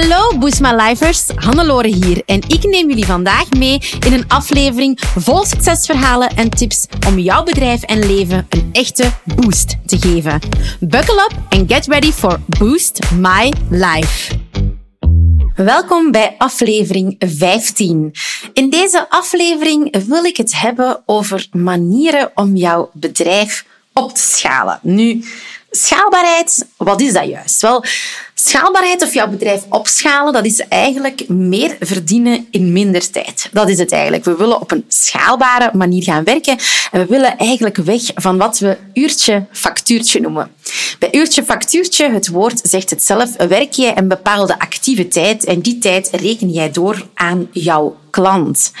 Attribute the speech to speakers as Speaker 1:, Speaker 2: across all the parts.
Speaker 1: Hallo Boost My Lifers, Hannelore hier en ik neem jullie vandaag mee in een aflevering vol succesverhalen en tips om jouw bedrijf en leven een echte boost te geven. Buckle up and get ready for Boost My Life. Welkom bij aflevering 15. In deze aflevering wil ik het hebben over manieren om jouw bedrijf op te schalen. Nu, schaalbaarheid, wat is dat juist? Wel, schaalbaarheid of jouw bedrijf opschalen, dat is eigenlijk meer verdienen in minder tijd. Dat is het eigenlijk. We willen op een schaalbare manier gaan werken en we willen eigenlijk weg van wat we uurtje-factuurtje noemen. Bij uurtje-factuurtje, het woord zegt het zelf, werk jij een bepaalde actieve tijd en die tijd reken jij door aan jouw klant.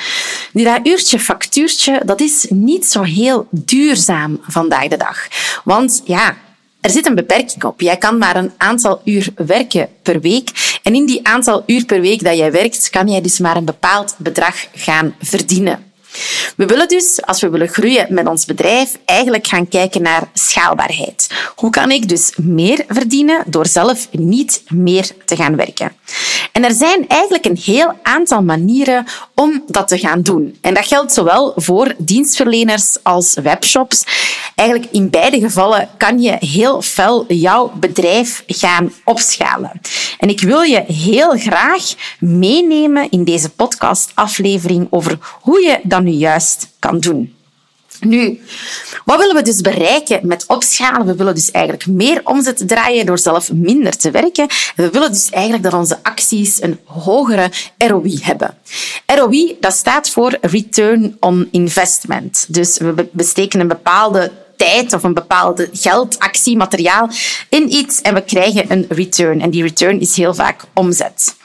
Speaker 1: Nu, dat uurtje-factuurtje, dat is niet zo heel duurzaam vandaag de dag. Want ja, er zit een beperking op. Jij kan maar een aantal uur werken per week. En in die aantal uur per week dat jij werkt, kan jij dus maar een bepaald bedrag gaan verdienen. We willen dus, als we willen groeien met ons bedrijf, eigenlijk gaan kijken naar schaalbaarheid. Hoe kan ik dus meer verdienen door zelf niet meer te gaan werken? En er zijn eigenlijk een heel aantal manieren om dat te gaan doen. En dat geldt zowel voor dienstverleners als webshops. Eigenlijk in beide gevallen kan je heel fel jouw bedrijf gaan opschalen. En ik wil je heel graag meenemen in deze podcastaflevering over hoe je dat nu juist kan doen. Nu, wat willen we dus bereiken met opschalen? We willen dus eigenlijk meer omzet draaien door zelf minder te werken. En we willen dus eigenlijk dat onze acties een hogere ROI hebben. ROI, dat staat voor Return on Investment. Dus we besteken een bepaalde tijd of een bepaalde geldactie, materiaal in iets en we krijgen een return. En die return is heel vaak omzet.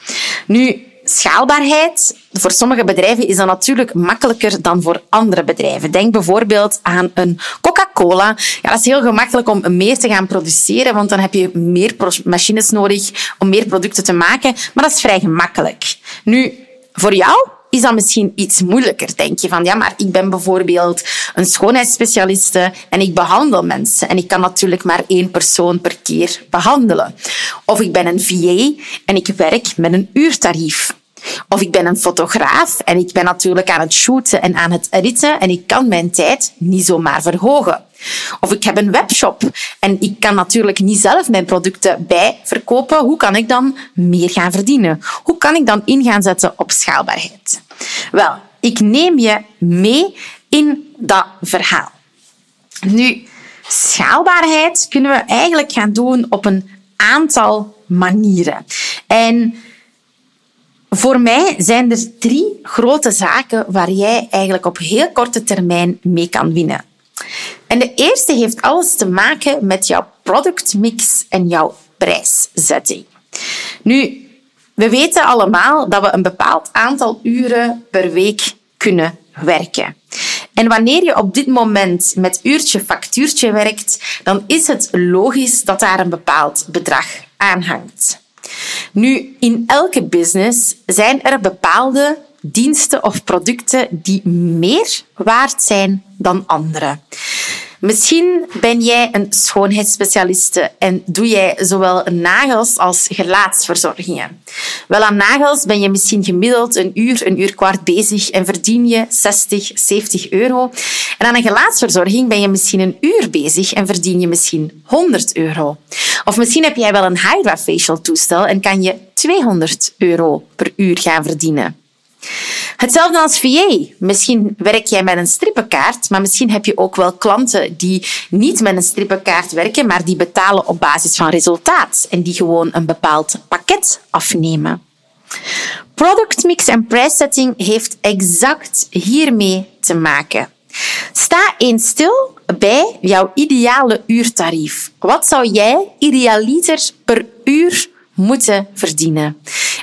Speaker 1: Nu, schaalbaarheid voor sommige bedrijven is dat natuurlijk makkelijker dan voor andere bedrijven. Denk bijvoorbeeld aan een Coca-Cola. Ja, dat is heel gemakkelijk om meer te gaan produceren, want dan heb je meer machines nodig om meer producten te maken. Maar dat is vrij gemakkelijk. Nu, voor jou is dat misschien iets moeilijker. Denk je van, ja, maar ik ben bijvoorbeeld een schoonheidsspecialiste en ik behandel mensen. En ik kan natuurlijk maar één persoon per keer behandelen. Of ik ben een VA en ik werk met een uurtarief. Of ik ben een fotograaf en ik ben natuurlijk aan het shooten en aan het editen en ik kan mijn tijd niet zomaar verhogen. Of ik heb een webshop en ik kan natuurlijk niet zelf mijn producten bijverkopen. Hoe kan ik dan meer gaan verdienen? Hoe kan ik dan in gaan zetten op schaalbaarheid? Wel, ik neem je mee in dat verhaal. Nu, schaalbaarheid kunnen we eigenlijk gaan doen op een aantal manieren. En voor mij zijn er drie grote zaken waar jij eigenlijk op heel korte termijn mee kan winnen. En de eerste heeft alles te maken met jouw productmix en jouw prijszetting. Nu, we weten allemaal dat we een bepaald aantal uren per week kunnen werken. En wanneer je op dit moment met uurtje factuurtje werkt, dan is het logisch dat daar een bepaald bedrag aan hangt. Nu, in elke business zijn er bepaalde diensten of producten die meer waard zijn dan andere. Misschien ben jij een schoonheidsspecialiste en doe jij zowel nagels als gelaatsverzorgingen. Wel, aan nagels ben je misschien gemiddeld een uur, een uur kwart bezig en verdien je 60, 70 euro. En aan een gelaatsverzorging ben je misschien een uur bezig en verdien je misschien 100 euro. Of misschien heb jij wel een Hydra facial toestel en kan je 200 euro per uur gaan verdienen. Hetzelfde als VA. Misschien werk jij met een strippenkaart, maar misschien heb je ook wel klanten die niet met een strippenkaart werken, maar die betalen op basis van resultaat en die gewoon een bepaald pakket afnemen. Product mix en prijssetting heeft exact hiermee te maken. Sta eens stil bij jouw ideale uurtarief. Wat zou jij idealiter per uur moeten verdienen?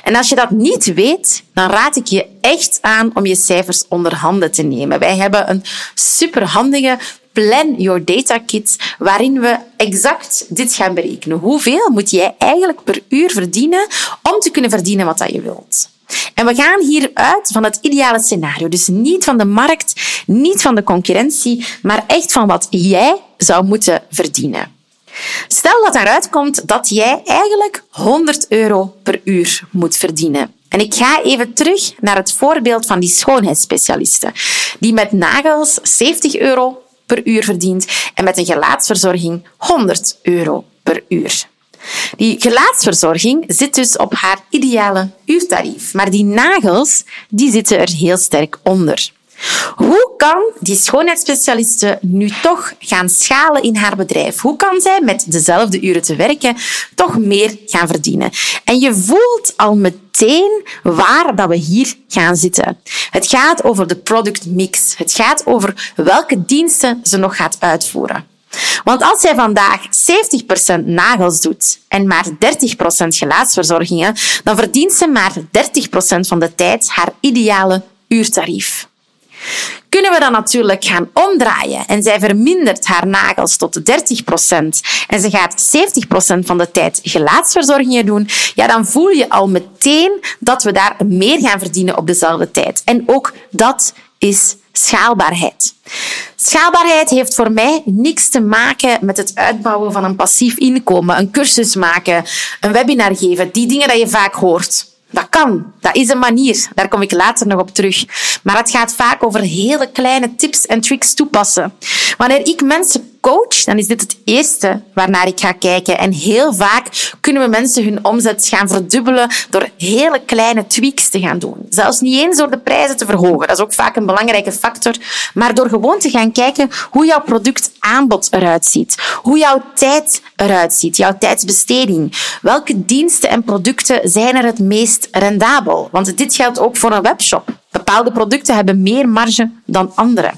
Speaker 1: En als je dat niet weet, dan raad ik je echt aan om je cijfers onder handen te nemen. Wij hebben een superhandige Plan Your Data Kit, waarin we exact dit gaan berekenen. Hoeveel moet jij eigenlijk per uur verdienen om te kunnen verdienen wat je wilt? En we gaan hieruit van het ideale scenario. Dus niet van de markt, niet van de concurrentie, maar echt van wat jij zou moeten verdienen. Stel dat eruit komt dat jij eigenlijk 100 euro per uur moet verdienen. En ik ga even terug naar het voorbeeld van die schoonheidsspecialiste, die met nagels 70 euro per uur verdient en met een gelaatsverzorging 100 euro per uur. Die gelaatsverzorging zit dus op haar ideale uurtarief, maar die nagels die zitten er heel sterk onder. Hoe kan die schoonheidsspecialiste nu toch gaan schalen in haar bedrijf? Hoe kan zij met dezelfde uren te werken toch meer gaan verdienen? En je voelt al meteen waar dat we hier gaan zitten. Het gaat over de product mix. Het gaat over welke diensten ze nog gaat uitvoeren. Want als zij vandaag 70% nagels doet en maar 30% gelaatsverzorgingen, dan verdient ze maar 30% van de tijd haar ideale uurtarief. Kunnen we dan natuurlijk gaan omdraaien en zij vermindert haar nagels tot 30% en ze gaat 70% van de tijd gelaatsverzorgingen doen, ja, dan voel je al meteen dat we daar meer gaan verdienen op dezelfde tijd. En ook dat is schaalbaarheid. Schaalbaarheid heeft voor mij niks te maken met het uitbouwen van een passief inkomen, een cursus maken, een webinar geven, die dingen die je vaak hoort. Dat kan. Dat is een manier. Daar kom ik later nog op terug. Maar het gaat vaak over hele kleine tips en tricks toepassen. Wanneer ik mensen coach, dan is dit het eerste waarnaar ik ga kijken. En heel vaak kunnen we mensen hun omzet gaan verdubbelen door hele kleine tweaks te gaan doen. Zelfs niet eens door de prijzen te verhogen. Dat is ook vaak een belangrijke factor. Maar door gewoon te gaan kijken hoe jouw productaanbod eruit ziet. Hoe jouw tijd eruit ziet. Jouw tijdsbesteding. Welke diensten en producten zijn er het meest rendabel? Want dit geldt ook voor een webshop. Bepaalde producten hebben meer marge dan andere.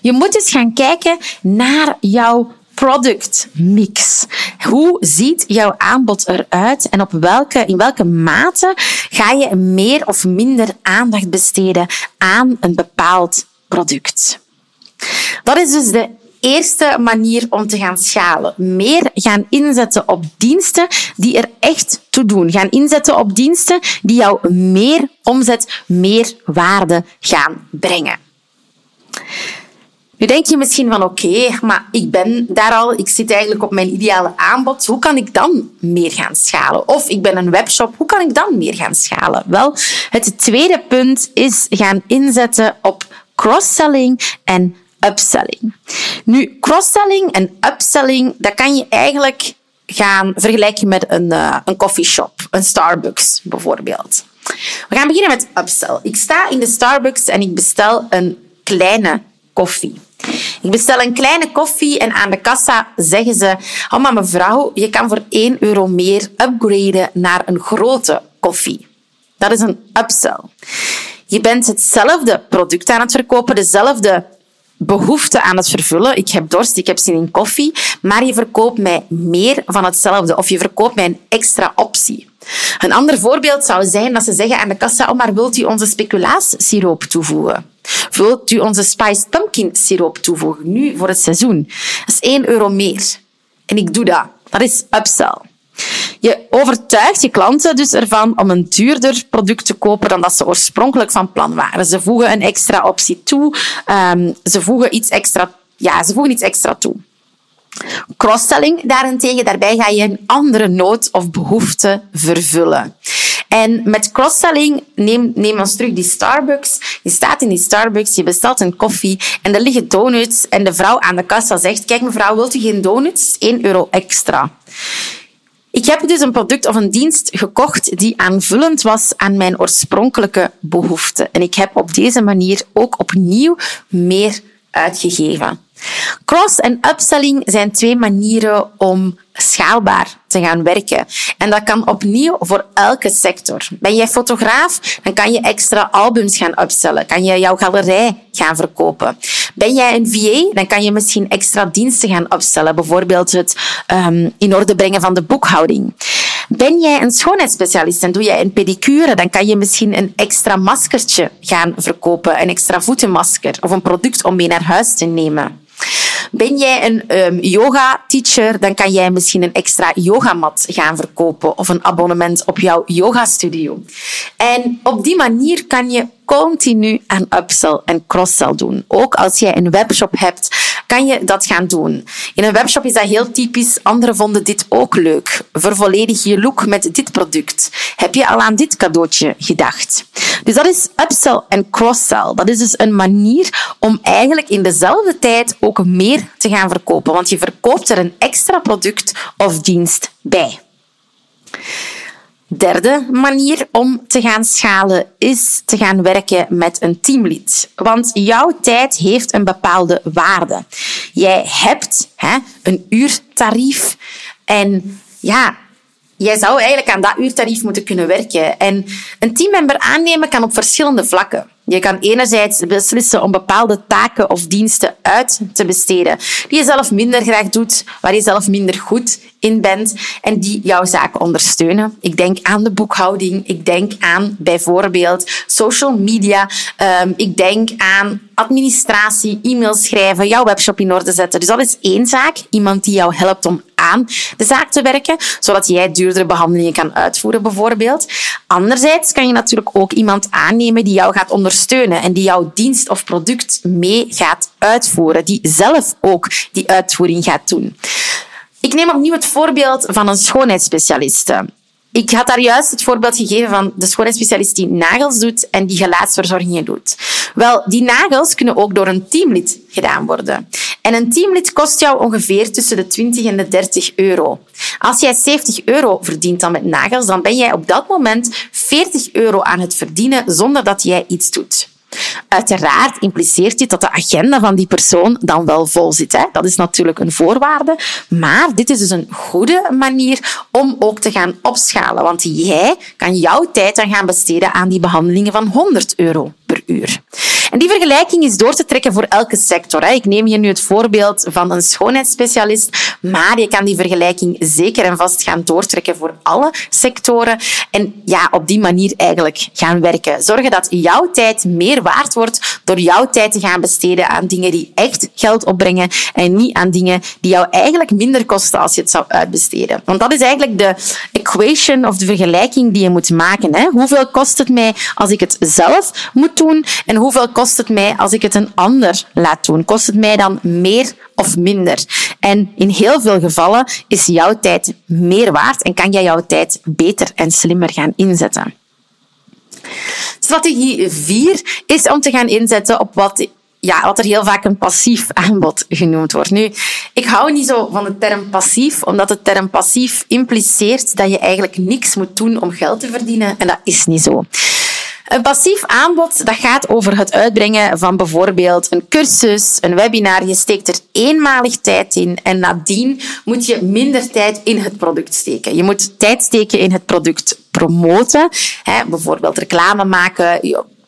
Speaker 1: Je moet eens gaan kijken naar jouw product mix. Hoe ziet jouw aanbod eruit en op welke, in welke mate ga je meer of minder aandacht besteden aan een bepaald product? Dat is dus de eerste manier om te gaan schalen. Meer gaan inzetten op diensten die er echt toe doen. Gaan inzetten op diensten die jou meer omzet, meer waarde gaan brengen. Nu denk je misschien van oké, maar ik ben daar al, ik zit eigenlijk op mijn ideale aanbod. Hoe kan ik dan meer gaan schalen? Of ik ben een webshop, hoe kan ik dan meer gaan schalen? Wel, het tweede punt is gaan inzetten op cross-selling en upselling. Nu, cross-selling en upselling, dat kan je eigenlijk gaan vergelijken met een, uh, een coffeeshop, een Starbucks bijvoorbeeld. We gaan beginnen met upsell. Ik sta in de Starbucks en ik bestel een kleine koffie. Ik bestel een kleine koffie en aan de kassa zeggen ze: Oh, maar mevrouw, je kan voor 1 euro meer upgraden naar een grote koffie. Dat is een upsell. Je bent hetzelfde product aan het verkopen, dezelfde behoefte aan het vervullen. Ik heb dorst, ik heb zin in koffie, maar je verkoopt mij meer van hetzelfde of je verkoopt mij een extra optie. Een ander voorbeeld zou zijn dat ze zeggen aan de kassa, oh, maar wilt u onze speculaassiroop toevoegen? Wilt u onze spiced pumpkin siroop toevoegen, nu voor het seizoen? Dat is 1 euro meer. En ik doe dat. Dat is upsell. Je overtuigt je klanten dus ervan om een duurder product te kopen dan dat ze oorspronkelijk van plan waren. Ze voegen een extra optie toe. Um, ze voegen iets extra, ja, ze voegen iets extra toe. Cross-selling daarentegen, daarbij ga je een andere nood of behoefte vervullen. En met cross-selling, neem, neem ons terug die Starbucks. Je staat in die Starbucks, je bestelt een koffie en er liggen donuts. En de vrouw aan de kassa zegt, kijk mevrouw, wilt u geen donuts? 1 euro extra. Ik heb dus een product of een dienst gekocht die aanvullend was aan mijn oorspronkelijke behoeften. En ik heb op deze manier ook opnieuw meer uitgegeven. Cross- en upselling zijn twee manieren om schaalbaar te gaan werken. En dat kan opnieuw voor elke sector. Ben jij fotograaf, dan kan je extra albums gaan upsellen. Kan je jouw galerij gaan verkopen. Ben jij een VA, dan kan je misschien extra diensten gaan upsellen. Bijvoorbeeld het um, in orde brengen van de boekhouding. Ben jij een schoonheidsspecialist en doe jij een pedicure, dan kan je misschien een extra maskertje gaan verkopen. Een extra voetenmasker of een product om mee naar huis te nemen. Ben jij een um, yoga-teacher, dan kan jij misschien een extra yogamat gaan verkopen of een abonnement op jouw yogastudio. En op die manier kan je continu aan upsell en cross-sell doen. Ook als jij een webshop hebt, kan je dat gaan doen. In een webshop is dat heel typisch. Anderen vonden dit ook leuk. Vervolledig je look met dit product. Heb je al aan dit cadeautje gedacht? Dus dat is upsell en cross-sell. Dat is dus een manier om eigenlijk in dezelfde tijd ook meer te gaan verkopen. Want je verkoopt er een extra product of dienst bij. Derde manier om te gaan schalen is te gaan werken met een teamlead. Want jouw tijd heeft een bepaalde waarde. Jij hebt hè, een uurtarief en ja, jij zou eigenlijk aan dat uurtarief moeten kunnen werken. En een teammember aannemen kan op verschillende vlakken. Je kan enerzijds beslissen om bepaalde taken of diensten uit te besteden die je zelf minder graag doet, waar je zelf minder goed in bent en die jouw zaak ondersteunen. Ik denk aan de boekhouding, ik denk aan bijvoorbeeld social media, um, ik denk aan administratie, e-mails schrijven, jouw webshop in orde zetten. Dus dat is één zaak. Iemand die jou helpt om aan de zaak te werken, zodat jij duurdere behandelingen kan uitvoeren bijvoorbeeld. Anderzijds kan je natuurlijk ook iemand aannemen die jou gaat ondersteunen en die jouw dienst of product mee gaat uitvoeren, die zelf ook die uitvoering gaat doen. Ik neem opnieuw het voorbeeld van een schoonheidsspecialiste. Ik had daar juist het voorbeeld gegeven van de schoonheidsspecialist die nagels doet en die gelaatsverzorgingen doet. Wel, die nagels kunnen ook door een teamlid gedaan worden. En een teamlid kost jou ongeveer tussen de 20 en de 30 euro. Als jij 70 euro verdient dan met nagels, dan ben jij op dat moment 40 euro aan het verdienen zonder dat jij iets doet. Uiteraard impliceert dit dat de agenda van die persoon dan wel vol zit. Hè? Dat is natuurlijk een voorwaarde. Maar dit is dus een goede manier om ook te gaan opschalen. Want jij kan jouw tijd dan gaan besteden aan die behandelingen van 100 euro per uur. En die vergelijking is door te trekken voor elke sector. Ik neem hier nu het voorbeeld van een schoonheidsspecialist, maar je kan die vergelijking zeker en vast gaan doortrekken voor alle sectoren. En ja, op die manier eigenlijk gaan werken. Zorgen dat jouw tijd meer waard wordt door jouw tijd te gaan besteden aan dingen die echt geld opbrengen en niet aan dingen die jou eigenlijk minder kosten als je het zou uitbesteden. Want dat is eigenlijk de equation of de vergelijking die je moet maken. Hè? Hoeveel kost het mij als ik het zelf moet doen en hoeveel kost het mij als ik het een ander laat doen? Kost het mij dan meer of minder? En in heel veel gevallen is jouw tijd meer waard en kan jij jouw tijd beter en slimmer gaan inzetten. Strategie 4 is om te gaan inzetten op wat ja, wat er heel vaak een passief aanbod genoemd wordt. Nu, ik hou niet zo van de term passief, omdat de term passief impliceert dat je eigenlijk niks moet doen om geld te verdienen. En dat is niet zo. Een passief aanbod dat gaat over het uitbrengen van bijvoorbeeld een cursus, een webinar. Je steekt er eenmalig tijd in en nadien moet je minder tijd in het product steken. Je moet tijd steken in het product promoten, hè, bijvoorbeeld reclame maken,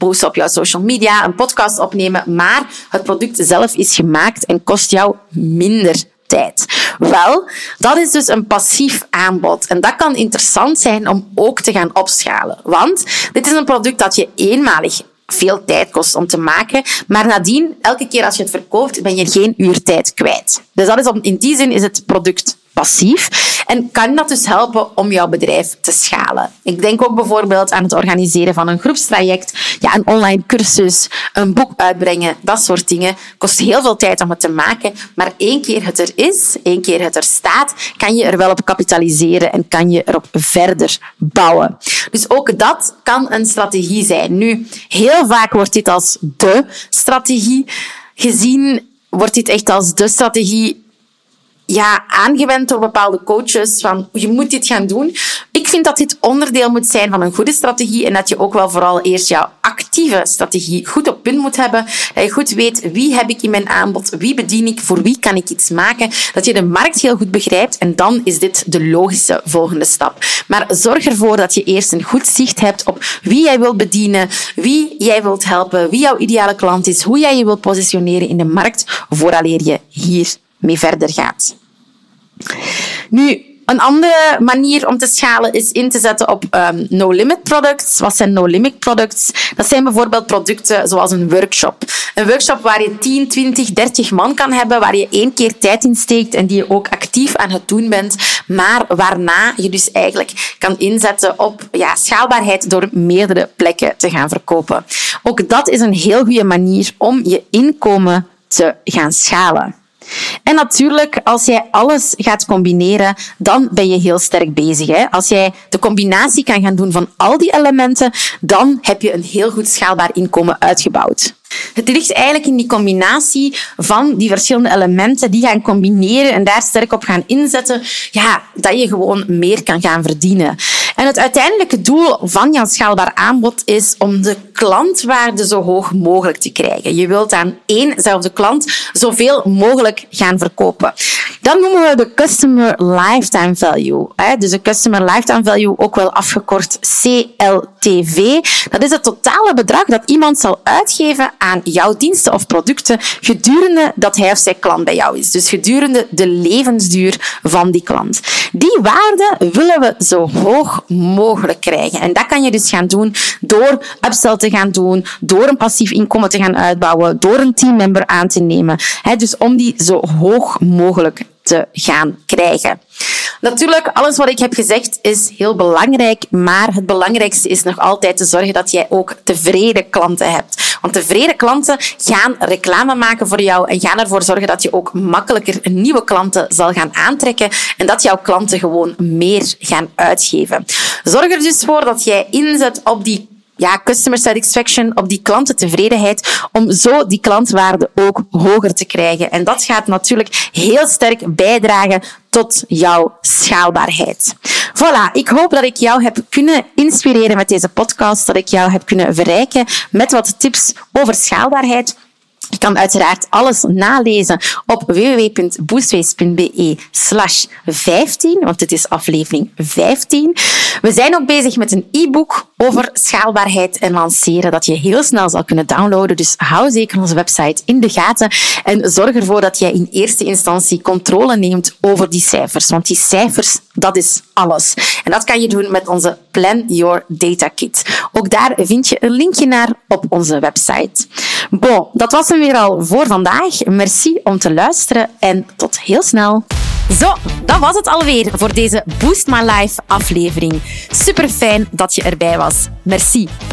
Speaker 1: posten op jouw social media, een podcast opnemen, maar het product zelf is gemaakt en kost jou minder tijd. Wel, dat is dus een passief aanbod. En dat kan interessant zijn om ook te gaan opschalen. Want dit is een product dat je eenmalig veel tijd kost om te maken. Maar nadien, elke keer als je het verkoopt, ben je geen uur tijd kwijt. Dus dat is in die zin is het product passief. En kan dat dus helpen om jouw bedrijf te schalen. Ik denk ook bijvoorbeeld aan het organiseren van een groepstraject, ja, een online cursus, een boek uitbrengen, dat soort dingen. Kost heel veel tijd om het te maken, maar één keer het er is, één keer het er staat, kan je er wel op kapitaliseren en kan je erop verder bouwen. Dus ook dat kan een strategie zijn. Nu, heel vaak wordt dit als de strategie gezien, wordt dit echt als de strategie ja, aangewend door bepaalde coaches van je moet dit gaan doen. Ik vind dat dit onderdeel moet zijn van een goede strategie en dat je ook wel vooral eerst jouw actieve strategie goed op punt moet hebben. Dat je goed weet wie heb ik in mijn aanbod, wie bedien ik, voor wie kan ik iets maken. Dat je de markt heel goed begrijpt en dan is dit de logische volgende stap. Maar zorg ervoor dat je eerst een goed zicht hebt op wie jij wilt bedienen, wie jij wilt helpen, wie jouw ideale klant is, hoe jij je wilt positioneren in de markt, vooraleer je hier mee verder gaat. Nu, Een andere manier om te schalen is in te zetten op um, no-limit products. Wat zijn no-limit products? Dat zijn bijvoorbeeld producten zoals een workshop. Een workshop waar je 10, 20, 30 man kan hebben, waar je één keer tijd in steekt en die je ook actief aan het doen bent, maar waarna je dus eigenlijk kan inzetten op ja, schaalbaarheid door meerdere plekken te gaan verkopen. Ook dat is een heel goede manier om je inkomen te gaan schalen. En natuurlijk, als jij alles gaat combineren, dan ben je heel sterk bezig. Hè? Als jij de combinatie kan gaan doen van al die elementen, dan heb je een heel goed schaalbaar inkomen uitgebouwd. Het ligt eigenlijk in die combinatie van die verschillende elementen die gaan combineren en daar sterk op gaan inzetten, ja, dat je gewoon meer kan gaan verdienen. En het uiteindelijke doel van jouw schaalbaar aanbod is om de klantwaarde zo hoog mogelijk te krijgen. Je wilt aan éénzelfde klant zoveel mogelijk gaan verkopen. Dan noemen we de Customer Lifetime Value. Dus de Customer Lifetime Value, ook wel afgekort CLTV. Dat is het totale bedrag dat iemand zal uitgeven aan jouw diensten of producten gedurende dat hij of zij klant bij jou is. Dus gedurende de levensduur van die klant. Die waarde willen we zo hoog mogelijk krijgen. En dat kan je dus gaan doen door upsell te gaan doen, door een passief inkomen te gaan uitbouwen, door een teammember aan te nemen. Dus om die zo hoog mogelijk te gaan krijgen. Natuurlijk, alles wat ik heb gezegd is heel belangrijk, maar het belangrijkste is nog altijd te zorgen dat jij ook tevreden klanten hebt. Want tevreden klanten gaan reclame maken voor jou en gaan ervoor zorgen dat je ook makkelijker nieuwe klanten zal gaan aantrekken en dat jouw klanten gewoon meer gaan uitgeven. Zorg er dus voor dat jij inzet op die ja, customer satisfaction, op die klantentevredenheid, om zo die klantwaarde ook hoger te krijgen. En dat gaat natuurlijk heel sterk bijdragen tot jouw schaalbaarheid. Voilà, ik hoop dat ik jou heb kunnen inspireren met deze podcast, dat ik jou heb kunnen verrijken met wat tips over schaalbaarheid. Je kan uiteraard alles nalezen op www.boostways.be slash 15, want dit is aflevering 15. We zijn ook bezig met een e-book over schaalbaarheid en lanceren dat je heel snel zal kunnen downloaden. Dus hou zeker onze website in de gaten en zorg ervoor dat jij in eerste instantie controle neemt over die cijfers. Want die cijfers, dat is alles. En dat kan je doen met onze Plan Your Data Kit. Ook daar vind je een linkje naar op onze website. Bon, dat was hem weer al voor vandaag. Merci om te luisteren en tot heel snel. Zo, dat was het alweer voor deze Boost My Life aflevering. Super fijn dat je erbij was. Merci.